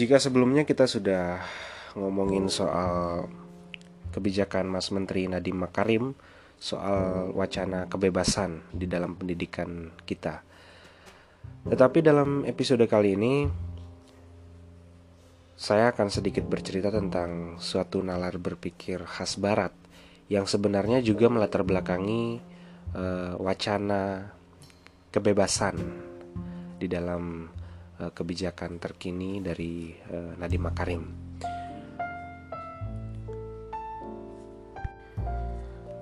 Jika sebelumnya kita sudah ngomongin soal kebijakan Mas Menteri Nadiem Makarim soal wacana kebebasan di dalam pendidikan kita. Tetapi dalam episode kali ini saya akan sedikit bercerita tentang suatu nalar berpikir khas barat yang sebenarnya juga melatar belakangi uh, wacana kebebasan di dalam uh, kebijakan terkini dari uh, Nadiem Makarim.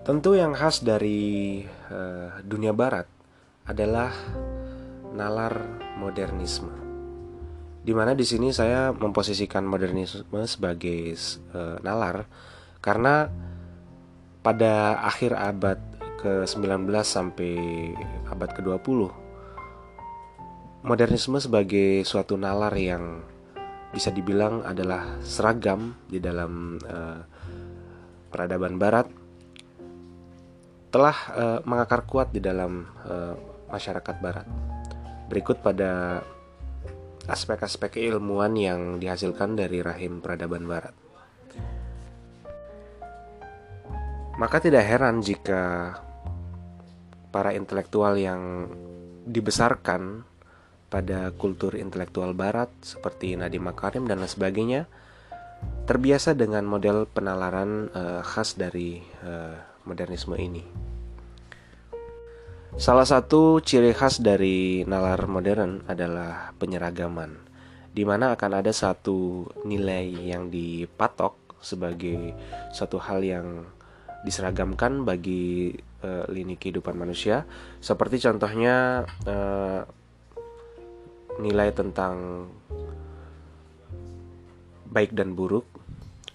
Tentu yang khas dari uh, dunia barat adalah nalar modernisme. Di mana di sini saya memposisikan modernisme sebagai nalar karena pada akhir abad ke-19 sampai abad ke-20 modernisme sebagai suatu nalar yang bisa dibilang adalah seragam di dalam uh, peradaban barat telah uh, mengakar kuat di dalam uh, masyarakat barat. Berikut pada aspek-aspek keilmuan yang dihasilkan dari rahim peradaban barat. Maka tidak heran jika para intelektual yang dibesarkan pada kultur intelektual barat seperti Nadiem Makarim dan lain sebagainya terbiasa dengan model penalaran uh, khas dari uh, modernisme ini. Salah satu ciri khas dari nalar modern adalah penyeragaman, di mana akan ada satu nilai yang dipatok sebagai satu hal yang diseragamkan bagi uh, lini kehidupan manusia, seperti contohnya nilai tentang baik dan buruk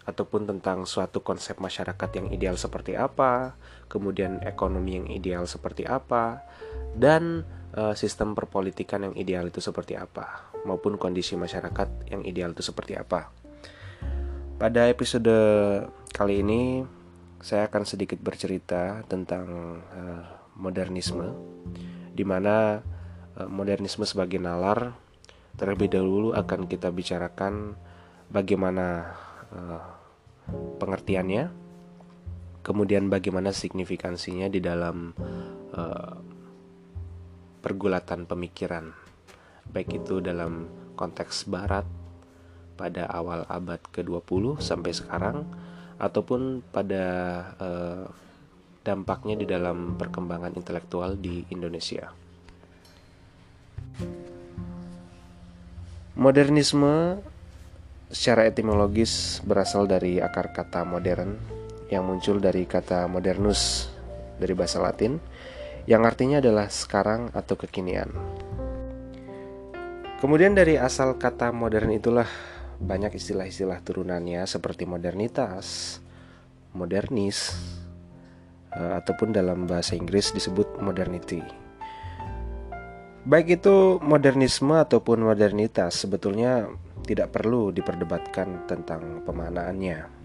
ataupun tentang suatu konsep masyarakat yang ideal seperti apa, kemudian ekonomi yang ideal seperti apa, dan e, sistem perpolitikan yang ideal itu seperti apa, maupun kondisi masyarakat yang ideal itu seperti apa. Pada episode kali ini, saya akan sedikit bercerita tentang e, modernisme, di mana modernisme sebagai nalar terlebih dahulu akan kita bicarakan bagaimana uh, pengertiannya kemudian bagaimana signifikansinya di dalam uh, pergulatan pemikiran baik itu dalam konteks barat pada awal abad ke-20 sampai sekarang ataupun pada uh, dampaknya di dalam perkembangan intelektual di Indonesia. Modernisme secara etimologis berasal dari akar kata modern yang muncul dari kata modernus dari bahasa Latin yang artinya adalah sekarang atau kekinian. Kemudian dari asal kata modern itulah banyak istilah-istilah turunannya seperti modernitas, modernis, eh, ataupun dalam bahasa Inggris disebut modernity. Baik itu modernisme ataupun modernitas sebetulnya tidak perlu diperdebatkan tentang pemaknaannya.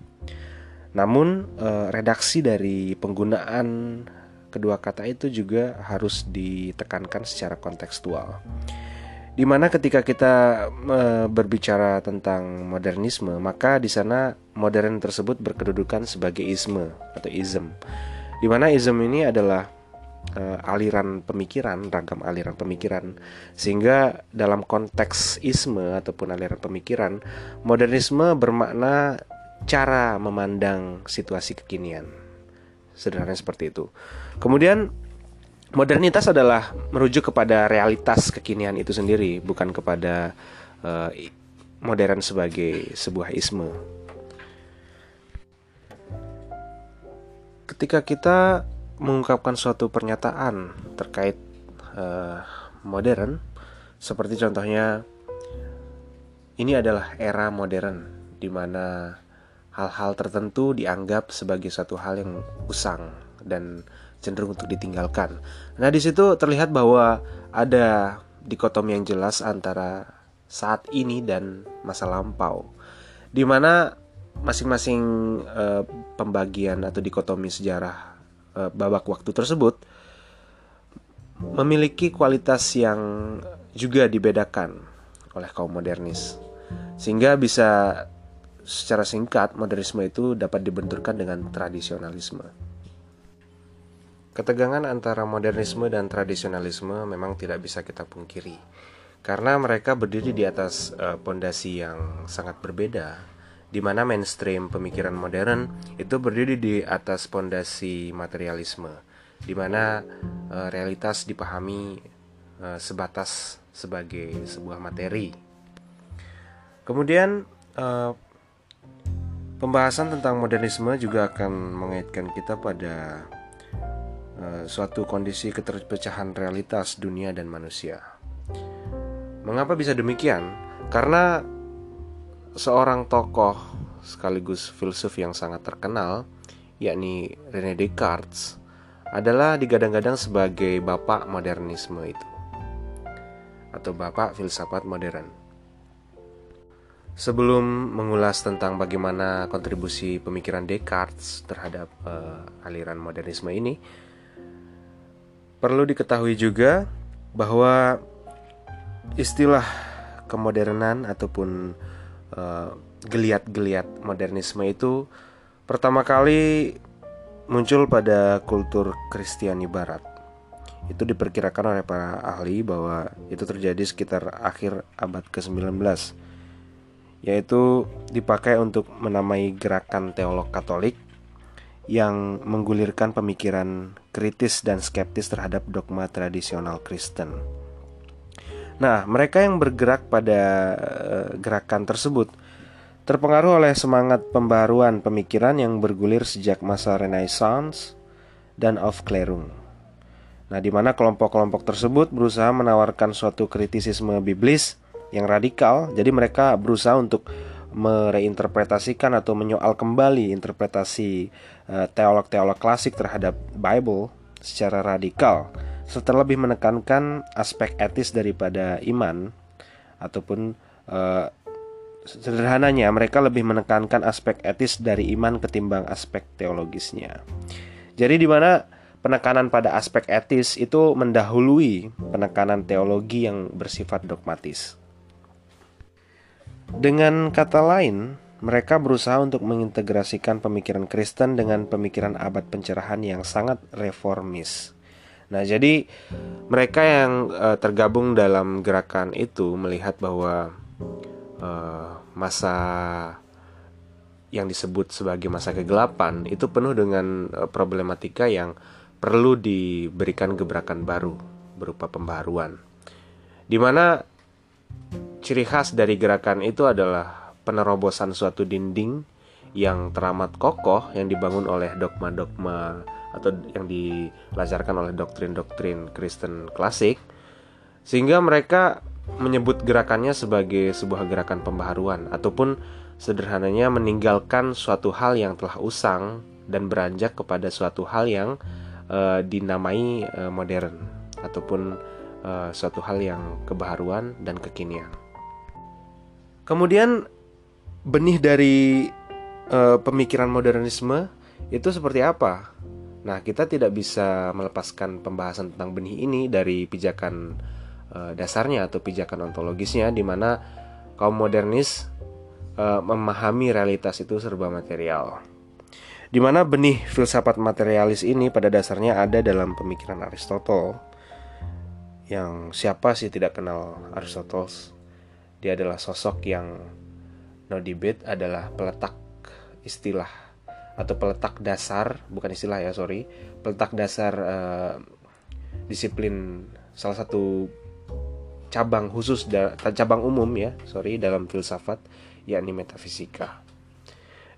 Namun eh, redaksi dari penggunaan kedua kata itu juga harus ditekankan secara kontekstual. Di mana ketika kita eh, berbicara tentang modernisme, maka di sana modern tersebut berkedudukan sebagai isme atau ism. Di mana ism ini adalah uh, aliran pemikiran, ragam aliran pemikiran, sehingga dalam konteks isme ataupun aliran pemikiran, modernisme bermakna cara memandang situasi kekinian. Sederhana seperti itu. Kemudian modernitas adalah merujuk kepada realitas kekinian itu sendiri, bukan kepada uh, modern sebagai sebuah isme. Ketika kita mengungkapkan suatu pernyataan terkait uh, modern, seperti contohnya ini adalah era modern di mana hal-hal tertentu dianggap sebagai satu hal yang usang dan cenderung untuk ditinggalkan. Nah, di situ terlihat bahwa ada dikotomi yang jelas antara saat ini dan masa lampau. Di mana masing-masing uh, pembagian atau dikotomi sejarah babak waktu tersebut memiliki kualitas yang juga dibedakan oleh kaum modernis. Sehingga bisa secara singkat modernisme itu dapat dibenturkan dengan tradisionalisme. Ketegangan antara modernisme dan tradisionalisme memang tidak bisa kita pungkiri karena mereka berdiri di atas pondasi uh, yang sangat berbeda di mana mainstream pemikiran modern itu berdiri di atas pondasi materialisme di mana uh, realitas dipahami uh, sebatas sebagai sebuah materi. Kemudian uh, pembahasan tentang modernisme juga akan mengaitkan kita pada Eh, suatu kondisi keterpecahan realitas dunia dan manusia. Mengapa bisa demikian? Karena seorang tokoh sekaligus filsuf yang sangat terkenal, yakni René Descartes, adalah digadang-gadang sebagai bapak modernisme itu, atau bapak filsafat modern. Sebelum mengulas tentang bagaimana kontribusi pemikiran Descartes terhadap uh, aliran modernisme ini, Perlu diketahui juga bahwa istilah kemodernan ataupun eh, geliat-geliat modernisme itu pertama kali muncul pada kultur Kristiani Barat. Itu diperkirakan oleh para ahli bahwa itu terjadi sekitar akhir abad ke-19 yaitu dipakai untuk menamai gerakan teolog Katolik yang menggulirkan pemikiran kritis dan skeptis terhadap dogma tradisional Kristen. Nah, mereka yang bergerak pada uh, gerakan tersebut terpengaruh oleh semangat pembaruan pemikiran yang bergulir sejak masa Renaissance dan Aufklärung. Nah, di mana kelompok-kelompok tersebut berusaha menawarkan suatu kritisisme biblis yang radikal, jadi mereka berusaha untuk mereinterpretasikan atau menyoal kembali interpretasi eh, teolog-teolog klasik terhadap Bible secara radikal serta lebih menekankan aspek etis daripada iman ataupun uh, sederhananya mereka lebih menekankan aspek etis dari iman ketimbang aspek teologisnya. Jadi di mana penekanan pada aspek etis itu mendahului penekanan teologi yang bersifat dogmatis. Dengan kata lain, mereka berusaha untuk mengintegrasikan pemikiran Kristen dengan pemikiran abad pencerahan yang sangat reformis. Nah, jadi mereka yang uh, tergabung dalam gerakan itu melihat bahwa uh, masa yang disebut sebagai masa kegelapan itu penuh dengan uh, problematika yang perlu diberikan gebrakan baru berupa pembaruan. Di mana Ciri khas dari gerakan itu adalah penerobosan suatu dinding yang teramat kokoh yang dibangun oleh dogma-dogma atau yang dilajarkan oleh doktrin-doktrin Kristen klasik sehingga mereka menyebut gerakannya sebagai sebuah gerakan pembaharuan ataupun sederhananya meninggalkan suatu hal yang telah usang dan beranjak kepada suatu hal yang uh, dinamai uh, modern ataupun uh, suatu hal yang kebaharuan dan kekinian. Kemudian benih dari pemikiran modernisme itu seperti apa? Nah, kita tidak bisa melepaskan pembahasan tentang benih ini dari pijakan uh, dasarnya atau pijakan ontologisnya di mana kaum modernis uh, memahami realitas itu serba material. Di mana benih filsafat materialis ini pada dasarnya ada dalam pemikiran Aristotle yang siapa sih tidak kenal Aristoteles dia adalah sosok yang no debate adalah peletak istilah atau peletak dasar, bukan istilah ya, sorry, peletak dasar uh, disiplin salah satu cabang khusus cabang umum ya, sorry dalam filsafat yakni metafisika.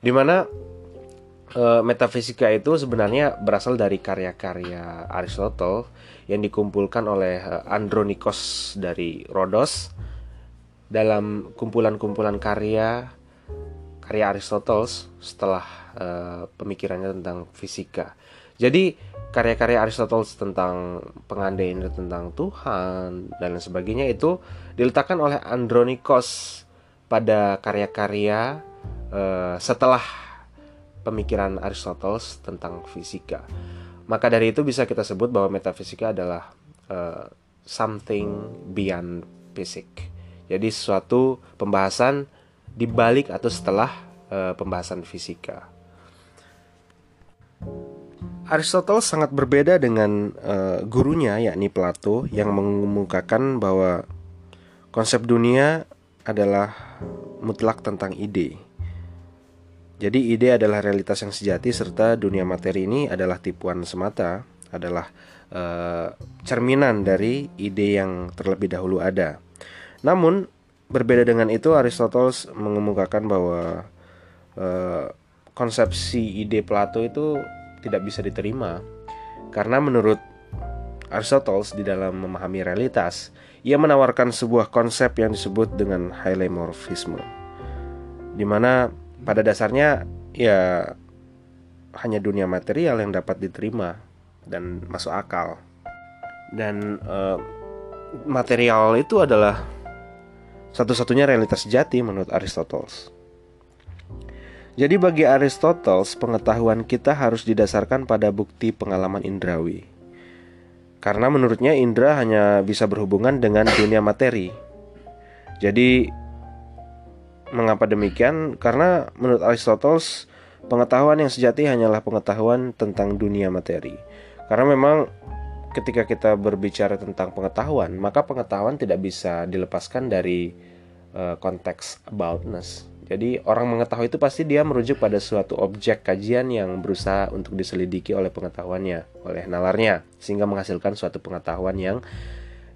Di mana uh, metafisika itu sebenarnya berasal dari karya-karya Aristotle yang dikumpulkan oleh uh, Andronikos dari Rhodos dalam kumpulan-kumpulan karya karya Aristoteles setelah uh, pemikirannya tentang fisika. Jadi karya-karya Aristoteles tentang pengandaian tentang Tuhan dan lain sebagainya itu diletakkan oleh Andronikos pada karya-karya uh, setelah pemikiran Aristoteles tentang fisika. Maka dari itu bisa kita sebut bahwa metafisika adalah uh, something beyond physics Jadi suatu pembahasan di balik atau setelah uh, pembahasan fisika. Aristoteles sangat berbeda dengan uh, gurunya yakni Plato yang mengemukakan bahwa konsep dunia adalah mutlak tentang ide. Jadi ide adalah realitas yang sejati serta dunia materi ini adalah tipuan semata, adalah uh, cerminan dari ide yang terlebih dahulu ada. Namun berbeda dengan itu Aristoteles mengemukakan bahwa uh, konsepsi ide Plato itu tidak bisa diterima. Karena menurut Aristoteles di dalam memahami realitas, ia menawarkan sebuah konsep yang disebut dengan hylemorphisme, di mana pada dasarnya ya hanya dunia material yang dapat diterima dan masuk akal, dan uh, material itu adalah satu-satunya realitas sejati menurut Aristoteles. Jadi bagi Aristoteles, pengetahuan kita harus didasarkan pada bukti pengalaman indrawi. Karena menurutnya indera hanya bisa berhubungan dengan dunia materi. Jadi mengapa demikian? Karena menurut Aristoteles, pengetahuan yang sejati hanyalah pengetahuan tentang dunia materi. Karena memang ketika kita berbicara tentang pengetahuan, maka pengetahuan tidak bisa dilepaskan dari uh, konteks aboutness jadi orang mengetahui itu pasti dia merujuk pada suatu objek kajian yang berusaha untuk diselidiki oleh pengetahuannya, oleh nalarnya, sehingga menghasilkan suatu pengetahuan yang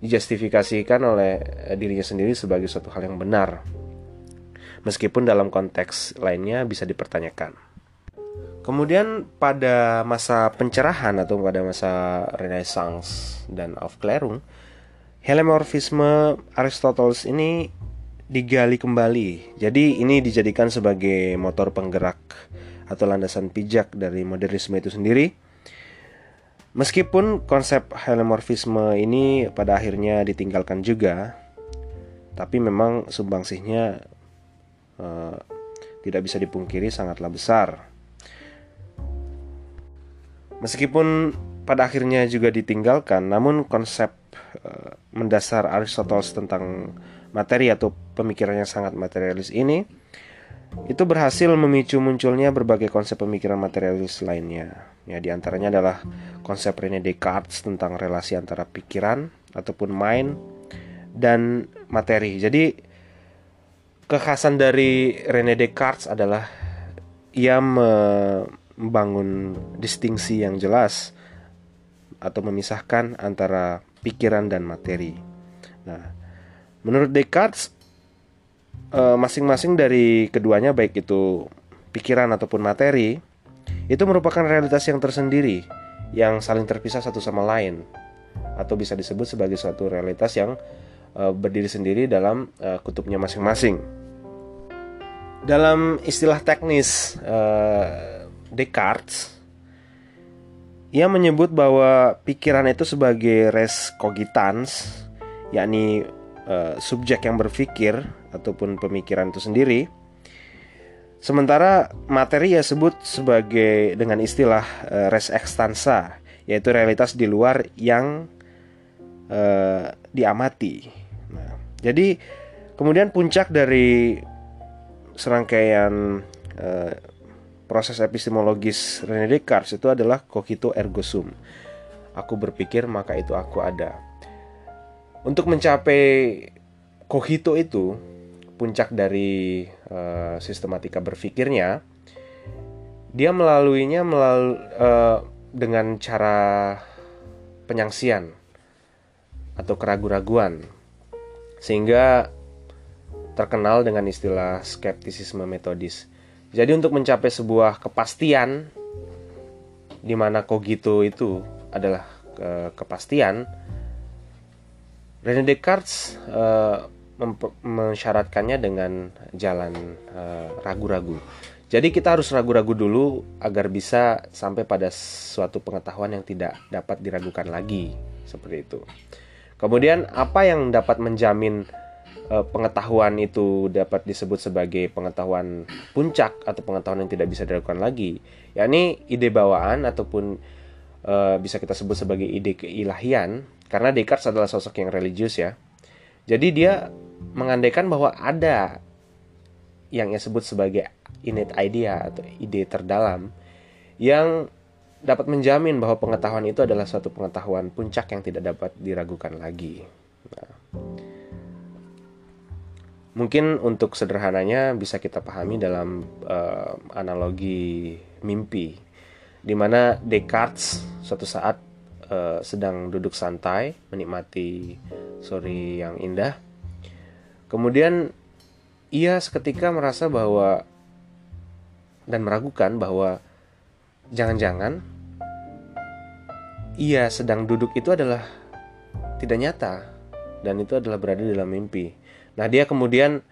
dijustifikasikan oleh eh, dirinya sendiri sebagai suatu hal yang benar. Meskipun dalam konteks lainnya bisa dipertanyakan. Kemudian pada masa pencerahan atau pada masa Renaissance dan Aufklärung, Helemorfisme Aristoteles ini digali kembali. Jadi ini dijadikan sebagai motor penggerak atau landasan pijak dari modernisme itu sendiri. Meskipun konsep helemorfisme ini pada akhirnya ditinggalkan juga, tapi memang sumbangsihnya uh, tidak bisa dipungkiri sangatlah besar. Meskipun pada akhirnya juga ditinggalkan, namun konsep uh, mendasar Aristoteles tentang materi atau pemikiran yang sangat materialis ini itu berhasil memicu munculnya berbagai konsep pemikiran materialis lainnya. Ya, di antaranya adalah konsep René Descartes tentang relasi antara pikiran ataupun mind dan materi. Jadi kekhasan dari René Descartes adalah ia membangun distingsi yang jelas atau memisahkan antara pikiran dan materi. Nah, Menurut Descartes, eh, masing-masing dari keduanya baik itu pikiran ataupun materi itu merupakan realitas yang tersendiri yang saling terpisah satu sama lain atau bisa disebut sebagai suatu realitas yang eh, berdiri sendiri dalam eh, kutubnya masing-masing. Dalam istilah teknis Descartes ia menyebut bahwa pikiran itu sebagai res cogitans yakni uh, subjek yang berpikir ataupun pemikiran itu sendiri. Sementara materi ya sebut sebagai dengan istilah uh, res extensa, yaitu realitas di luar yang uh, diamati. Nah, jadi kemudian puncak dari serangkaian uh, proses epistemologis René Descartes itu adalah cogito ergo sum. Aku berpikir maka itu aku ada. Untuk mencapai kohito itu, puncak dari uh, sistematika berpikirnya, dia melaluinya melalui uh, dengan cara penyangsian atau keraguan-raguan, sehingga terkenal dengan istilah skeptisisme metodis. Jadi untuk mencapai sebuah kepastian di mana kogito itu adalah uh, kepastian, René Descartes uh, mensyaratkannya dengan jalan eh, ragu-ragu. Uh, Jadi kita harus ragu-ragu dulu agar bisa sampai pada suatu pengetahuan yang tidak dapat diragukan lagi, seperti itu. Kemudian apa yang dapat menjamin uh, pengetahuan itu dapat disebut sebagai pengetahuan puncak atau pengetahuan yang tidak bisa diragukan lagi, yakni ide bawaan ataupun uh, bisa kita sebut sebagai ide keilahian karena Descartes adalah sosok yang religius ya. Jadi dia mengandaikan bahwa ada yang ia sebut sebagai innate idea atau ide terdalam yang dapat menjamin bahwa pengetahuan itu adalah suatu pengetahuan puncak yang tidak dapat diragukan lagi. Nah, mungkin untuk sederhananya bisa kita pahami dalam uh, analogi mimpi, di mana Descartes suatu saat uh, sedang duduk santai menikmati sore yang indah, kemudian ia seketika merasa bahwa dan meragukan bahwa jangan-jangan ia sedang duduk itu adalah tidak nyata dan itu adalah berada dalam mimpi. Nah, dia kemudian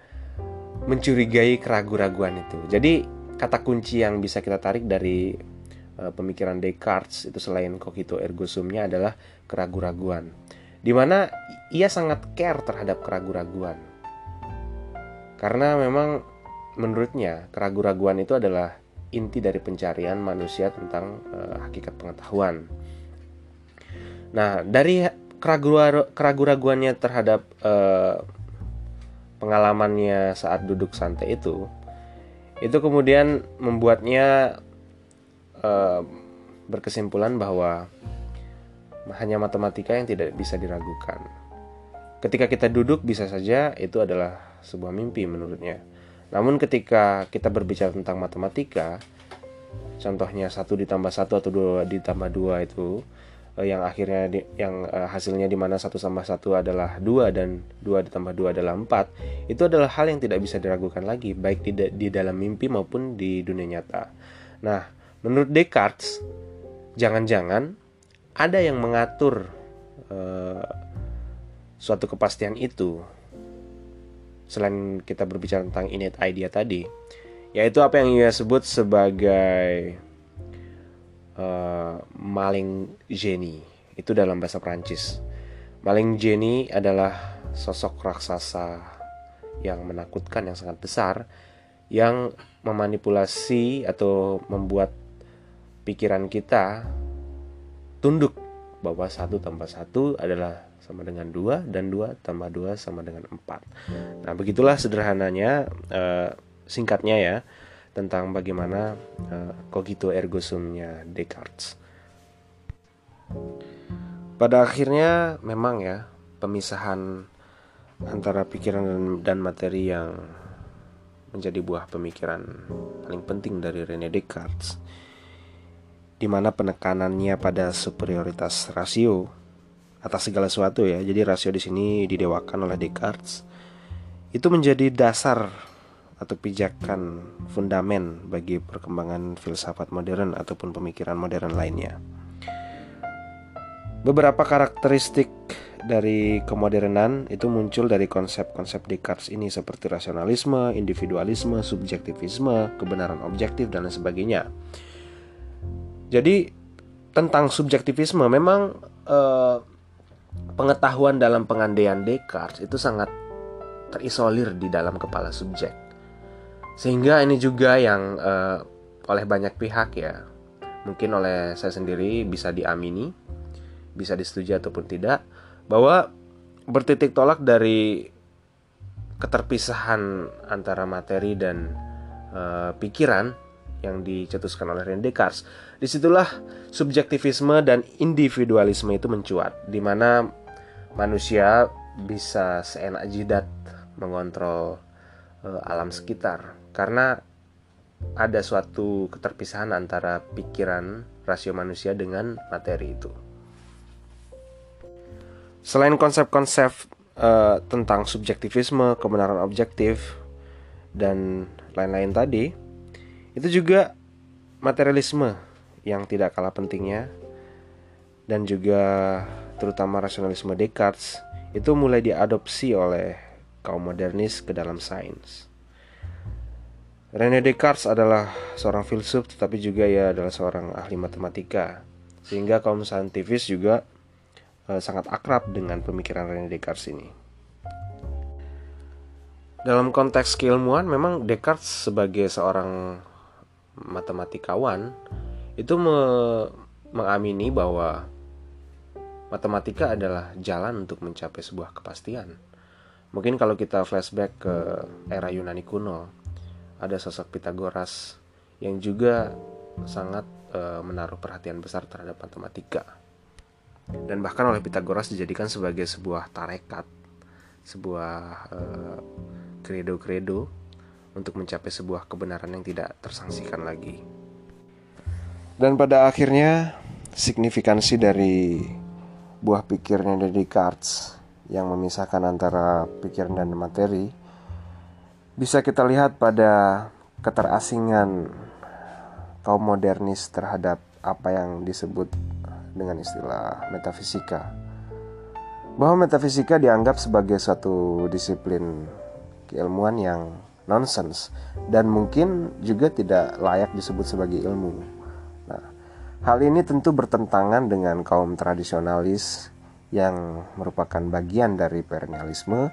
mencurigai keraguan-raguan itu. Jadi, kata kunci yang bisa kita tarik dari uh, pemikiran Descartes itu selain cogito ergo sumnya adalah keraguan-raguan. Di mana ia sangat care terhadap keraguan-raguan. Karena memang menurutnya keraguan-raguan itu adalah inti dari pencarian manusia tentang uh, hakikat pengetahuan. Nah, dari keraguan-raguannya terhadap uh, pengalamannya saat duduk santai itu, itu kemudian membuatnya uh, berkesimpulan bahwa hanya matematika yang tidak bisa diragukan. Ketika kita duduk bisa saja itu adalah sebuah mimpi menurutnya. Namun ketika kita berbicara tentang matematika, contohnya satu ditambah satu atau dua ditambah dua itu yang akhirnya di, yang uh, hasilnya di mana satu tambah satu adalah dua dan dua ditambah dua adalah empat itu adalah hal yang tidak bisa diragukan lagi baik di, di dalam mimpi maupun di dunia nyata. Nah, menurut Descartes, jangan-jangan ada yang mengatur uh, suatu kepastian itu. Selain kita berbicara tentang innate idea tadi, yaitu apa yang ia sebut sebagai uh, maling geni itu dalam bahasa Prancis. Maling geni adalah sosok raksasa yang menakutkan yang sangat besar yang memanipulasi atau membuat pikiran kita tunduk bahwa satu tambah satu adalah sama dengan dua dan dua tambah dua sama dengan empat. Nah begitulah sederhananya uh, singkatnya ya tentang bagaimana uh, cogito ergo sumnya Descartes. Pada akhirnya memang ya pemisahan antara pikiran dan materi yang menjadi buah pemikiran paling penting dari Rene Descartes di mana penekanannya pada superioritas rasio atas segala sesuatu ya. Jadi rasio di sini didewakan oleh Descartes. Itu menjadi dasar atau pijakan fundamen bagi perkembangan filsafat modern ataupun pemikiran modern lainnya. Beberapa karakteristik dari kemodernan itu muncul dari konsep-konsep Descartes ini seperti rasionalisme, individualisme, subjektivisme, kebenaran objektif dan lain sebagainya. Jadi tentang subjektivisme memang eh, pengetahuan dalam pengandaian Descartes itu sangat terisolir di dalam kepala subjek. Sehingga ini juga yang uh, oleh banyak pihak ya, mungkin oleh saya sendiri bisa diamini, bisa disetujui ataupun tidak, bahwa bertitik tolak dari keterpisahan antara materi dan uh, pikiran yang dicetuskan oleh René Descartes. Di situlah subjektivisme dan individualisme itu mencuat, di mana manusia bisa seenak jidat mengontrol uh, alam sekitar karena ada suatu keterpisahan antara pikiran rasio manusia dengan materi itu. Selain konsep-konsep uh, tentang subjektivisme, kebenaran objektif, dan lain-lain tadi, itu juga materialisme yang tidak kalah pentingnya, dan juga terutama rasionalisme Descartes itu mulai diadopsi oleh kaum modernis ke dalam sains. René Descartes adalah seorang filsuf tetapi juga ia adalah seorang ahli matematika sehingga kaum saintifis juga uh, sangat akrab dengan pemikiran René Descartes ini. Dalam konteks keilmuan memang Descartes sebagai seorang matematikawan itu me mengamini bahwa matematika adalah jalan untuk mencapai sebuah kepastian. Mungkin kalau kita flashback ke era Yunani kuno, ada sosok Pitagoras yang juga sangat e, menaruh perhatian besar terhadap matematika. Dan bahkan oleh Pitagoras dijadikan sebagai sebuah tarekat, sebuah kredo-kredo untuk mencapai sebuah kebenaran yang tidak tersangsikan lagi. Dan pada akhirnya signifikansi dari buah pikirnya dari Descartes yang memisahkan antara pikiran dan materi bisa kita lihat pada keterasingan kaum modernis terhadap apa yang disebut dengan istilah metafisika. Bahwa metafisika dianggap sebagai suatu disiplin keilmuan yang nonsens dan mungkin juga tidak layak disebut sebagai ilmu. Nah, hal ini tentu bertentangan dengan kaum tradisionalis yang merupakan bagian dari perennialisme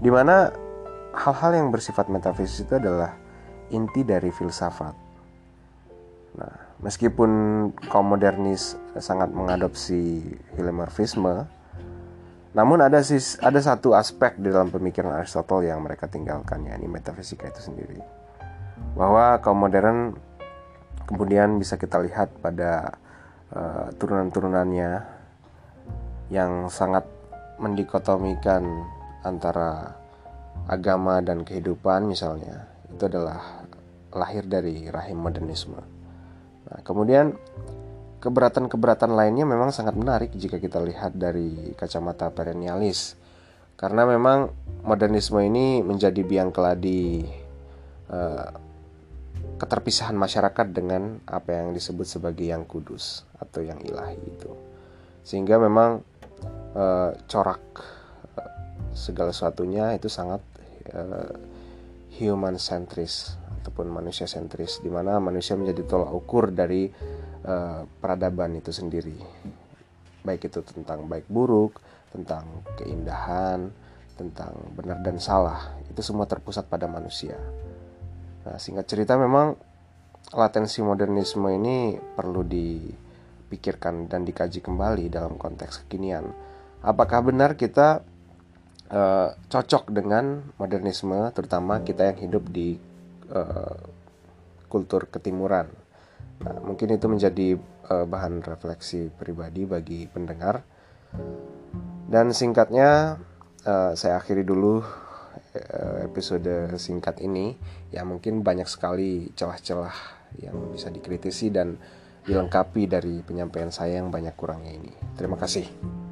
di mana hal-hal yang bersifat metafisik itu adalah inti dari filsafat. Nah, meskipun kaum modernis sangat mengadopsi heliomorfisme, namun ada sis, ada satu aspek di dalam pemikiran Aristotle yang mereka tinggalkan yakni metafisika itu sendiri. Bahwa kaum modern kemudian bisa kita lihat pada uh, turunan-turunannya yang sangat mendikotomikan antara agama dan kehidupan misalnya itu adalah lahir dari rahim modernisme. Nah, kemudian keberatan-keberatan lainnya memang sangat menarik jika kita lihat dari kacamata perennialis karena memang modernisme ini menjadi biang keladi uh, keterpisahan masyarakat dengan apa yang disebut sebagai yang kudus atau yang ilahi itu sehingga memang uh, corak uh, segala sesuatunya itu sangat uh, human centris ataupun manusia sentris di mana manusia menjadi tolak ukur dari uh, peradaban itu sendiri. Baik itu tentang baik buruk tentang keindahan tentang benar dan salah itu semua terpusat pada manusia. Nah singkat cerita memang latensi modernisme ini perlu dipikirkan dan dikaji kembali dalam konteks kekinian. Apakah benar kita uh, cocok dengan modernisme terutama kita yang hidup di uh, kultur ketimuran. Nah, mungkin itu menjadi uh, bahan refleksi pribadi bagi pendengar. Dan singkatnya uh, saya akhiri dulu episode singkat ini ya mungkin banyak sekali celah-celah yang bisa dikritisi dan dilengkapi dari penyampaian saya yang banyak kurangnya ini. Terima kasih.